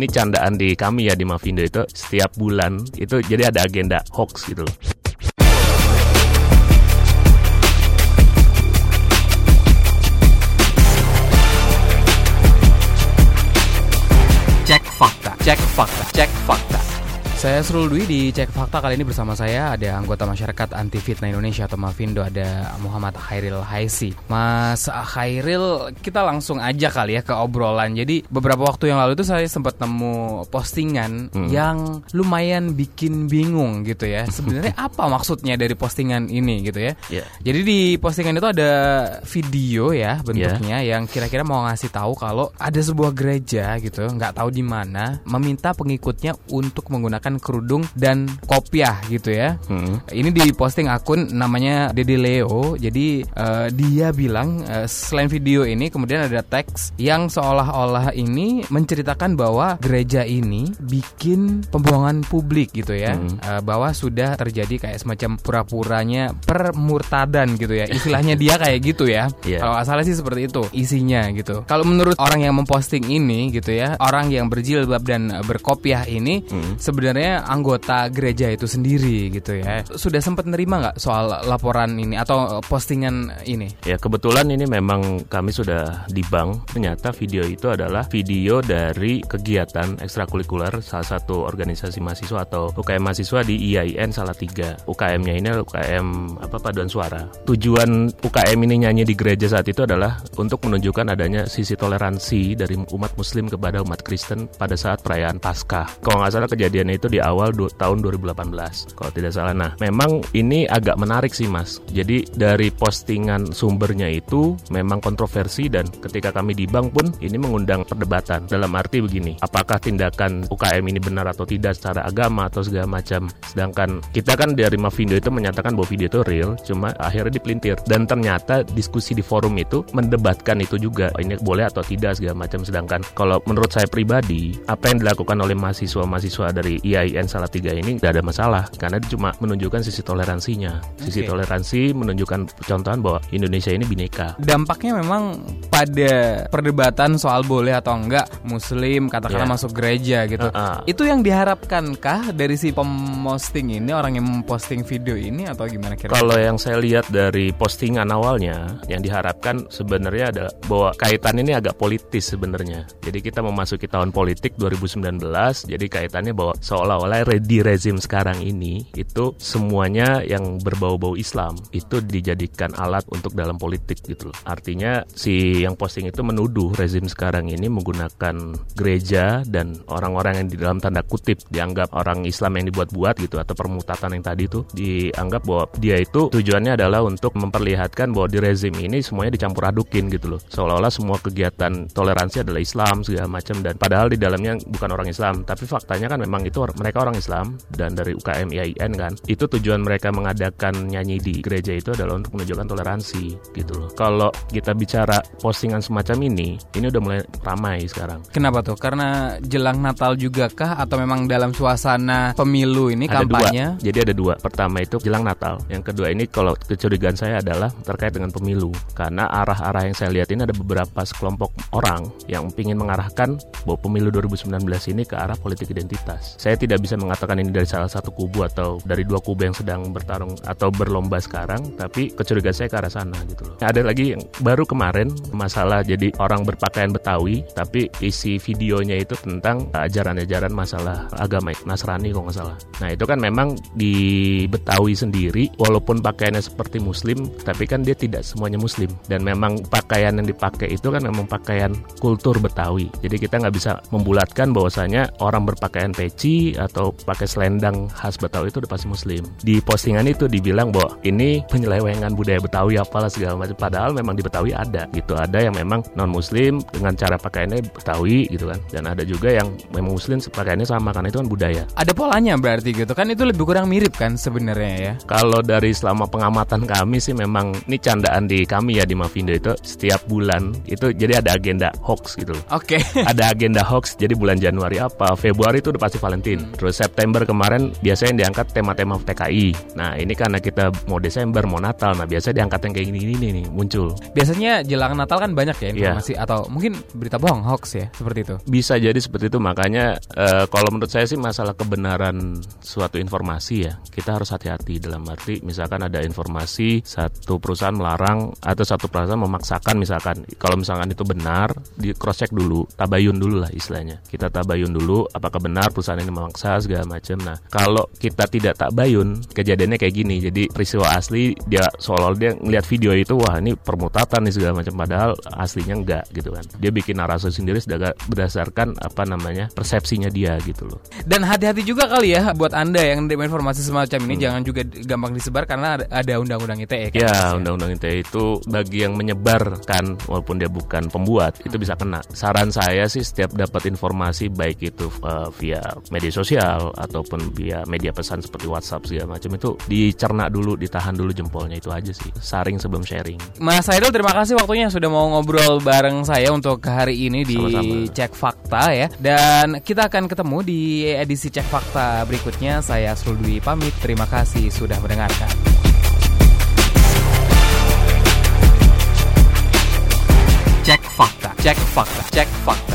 ini candaan di kami ya di Mavindo itu setiap bulan itu jadi ada agenda hoax gitu loh. Cek fakta, cek fakta, cek fakta. Saya Srul Dwi di Cek Fakta kali ini bersama saya ada anggota masyarakat anti fitnah Indonesia atau Mavindo ada Muhammad Khairil Haisi. Mas Khairil, kita langsung aja kali ya ke obrolan. Jadi beberapa waktu yang lalu itu saya sempat nemu postingan Hmm. yang lumayan bikin bingung gitu ya. Sebenarnya apa maksudnya dari postingan ini gitu ya? Iya. Jadi di postingan itu ada video ya bentuknya yang kira-kira mau ngasih tahu kalau ada sebuah gereja gitu, nggak tahu di mana, meminta pengikutnya untuk menggunakan kerudung dan kopiah gitu ya. Hmm. Ini di posting akun namanya Dede Leo. Jadi eh, dia bilang eh, selain video ini kemudian ada teks yang seolah-olah ini menceritakan bahwa gereja ini bikin pembohongan publik gitu ya. Hmm. Eh, bahwa sudah terjadi kayak semacam pura-puranya permurtadan gitu ya. Istilahnya dia kayak gitu ya. Iya. Kalau salah sih seperti itu isinya gitu. Kalau menurut orang yang memposting ini gitu ya, orang yang berjilbab dan berkopiah ini Hmm. sebenarnya anggota gereja itu sendiri gitu ya. Sudah sempat nerima nggak soal laporan ini atau postingan ini? Ya kebetulan ini memang kami sudah di bank. Ternyata video itu adalah video dari kegiatan ekstrakurikuler Salah satu organisasi mahasiswa atau UKM mahasiswa di IAIN Salatiga. UKM-nya ini adalah UKM apa paduan suara. Tujuan UKM ini nyanyi di gereja saat itu adalah Untuk menunjukkan adanya sisi toleransi dari umat muslim kepada umat Kristen Pada saat perayaan Paskah. Kalau nggak salah kejadiannya itu di awal du- tahun 2018 Kalau tidak salah. Nah memang ini agak menarik sih mas. Jadi dari postingan sumbernya itu memang kontroversi dan ketika kami di bank pun ini mengundang perdebatan. Dalam arti begini apakah tindakan UKM ini benar atau tidak secara agama atau segala macam. Sedangkan kita kan dari Mavindo itu menyatakan bahwa video itu real cuma akhirnya dipelintir. Dan ternyata diskusi di forum itu mendebatkan itu juga ini boleh atau tidak segala macam. Sedangkan kalau menurut saya pribadi apa yang dilakukan oleh mahasiswa-mahasiswa dari IAIN Salatiga ini tidak ada masalah karena cuma menunjukkan sisi toleransinya sisi Oke. toleransi menunjukkan contohan bahwa Indonesia ini bineka Dampaknya memang pada perdebatan soal boleh atau enggak muslim katakanlah Ya. masuk gereja gitu. Uh-uh. Itu yang diharapkankah dari si pemposting ini orang yang memposting video ini atau gimana kira-kira? Kalau yang saya lihat dari postingan awalnya, yang diharapkan sebenarnya adalah bahwa kaitan ini agak politis sebenarnya. Jadi kita memasuki tahun politik 2019, jadi kaitannya bahwa seolah-olah di rezim sekarang ini itu semuanya yang berbau-bau Islam itu dijadikan alat untuk dalam politik gitu loh. Artinya si yang posting itu menuduh rezim sekarang ini menggunakan gereja dan orang-orang yang di dalam tanda kutip dianggap orang Islam yang dibuat-buat gitu atau permutatan yang tadi itu dianggap bahwa dia itu tujuannya adalah untuk memperlihatkan bahwa di rezim ini semuanya dicampur adukin gitu loh seolah-olah semua kegiatan toleransi adalah Islam segala macam dan padahal di dalamnya bukan orang Islam tapi faktanya kan memang itu or- mereka orang Islam dan dari UKM IAIN kan itu tujuan mereka mengadakan nyanyi di gereja itu adalah untuk menunjukkan toleransi gitu loh kalau kita bicara postingan semacam ini ini udah mulai ramai sekarang Kenapa tuh? Karena jelang Natal juga kah atau memang dalam suasana pemilu ini ada kampanye? dua. Jadi ada dua. Pertama itu jelang Natal. Yang kedua ini kalau kecurigaan saya adalah terkait dengan pemilu. Karena arah-arah yang saya lihat ini ada beberapa sekelompok orang yang ingin mengarahkan bahwa pemilu 2019 ini ke arah politik identitas. Saya tidak bisa mengatakan ini dari salah satu kubu atau dari dua kubu yang sedang bertarung atau berlomba sekarang, tapi kecurigaan saya ke arah sana gitu loh. Ada lagi yang baru kemarin masalah jadi orang berpakaian Betawi, tapi isi videonya itu tentang ajaran-ajaran masalah agama Nasrani kalau nggak salah. Nah itu kan memang di Betawi sendiri, walaupun pakaiannya seperti Muslim, tapi kan dia tidak semuanya Muslim. Dan memang pakaian yang dipakai itu kan memang pakaian kultur Betawi. Jadi kita nggak bisa membulatkan bahwasanya orang berpakaian peci atau pakai selendang khas Betawi itu udah pasti Muslim. Di postingan itu dibilang bahwa ini penyelewengan budaya Betawi apalah segala macam. Padahal memang di Betawi ada gitu. Ada yang memang non Muslim dengan cara pakaiannya Betawi gitu kan. Dan ada juga yang memang Muslim pakaiannya sama karena itu kan budaya. Ada polanya berarti gitu kan itu lebih kurang mirip kan sebenarnya ya. Kalau dari selama pengamatan kami sih memang ini candaan di kami ya di Mavindo itu setiap bulan itu jadi ada agenda hoax gitu. Oke. ada agenda hoax jadi bulan Januari apa Februari itu udah pasti Valentine Hmm. Terus September kemarin biasanya diangkat tema-tema TKI. Nah ini karena kita mau Desember mau Natal, nah biasanya diangkat yang kayak gini-gini nih muncul. Biasanya jelang Natal kan banyak ya Iya. informasi atau mungkin berita bohong hoax ya seperti itu. Bisa jadi seperti itu makanya eh, kalau menurut saya sih masalah kebenaran suatu informasi ya kita harus hati-hati dalam arti misalkan ada informasi satu perusahaan melarang atau satu perusahaan memaksakan misalkan kalau misalkan itu benar di cross check dulu tabayun dulu lah istilahnya kita tabayun dulu apakah benar perusahaan ini memaksa segala macam nah kalau kita tidak tabayun kejadiannya kayak gini. Jadi peristiwa asli dia seolah dia ngelihat video itu wah ini permutatan nih segala macam padahal aslinya enggak gitu kan. Dia bikin narasi sendiri berdasarkan apa namanya persepsinya dia gitu loh. Dan hati-hati juga kali ya buat anda yang menerima informasi semacam ini jangan juga gampang disebar karena ada, undang-undang ITE kan. Ya, undang-undang ITE itu bagi yang menyebarkan walaupun dia bukan pembuat itu bisa kena. Saran saya sih setiap dapat informasi baik itu eh, via media sosial ataupun via media pesan seperti WhatsApp segala macam itu dicerna dulu, ditahan dulu jempolnya itu aja sih. Saring sebelum sharing. Mas Hairul terima kasih waktunya sudah mau ngobrol bareng saya untuk hari ini di Sama-sama. Cek Fakta ya. Dan kita akan ketemu di edisi Cek Fakta berikutnya. Saya Asrul Dwi pamit. Terima kasih sudah mendengarkan. Cek Fakta. Cek Fakta. Cek Fakta.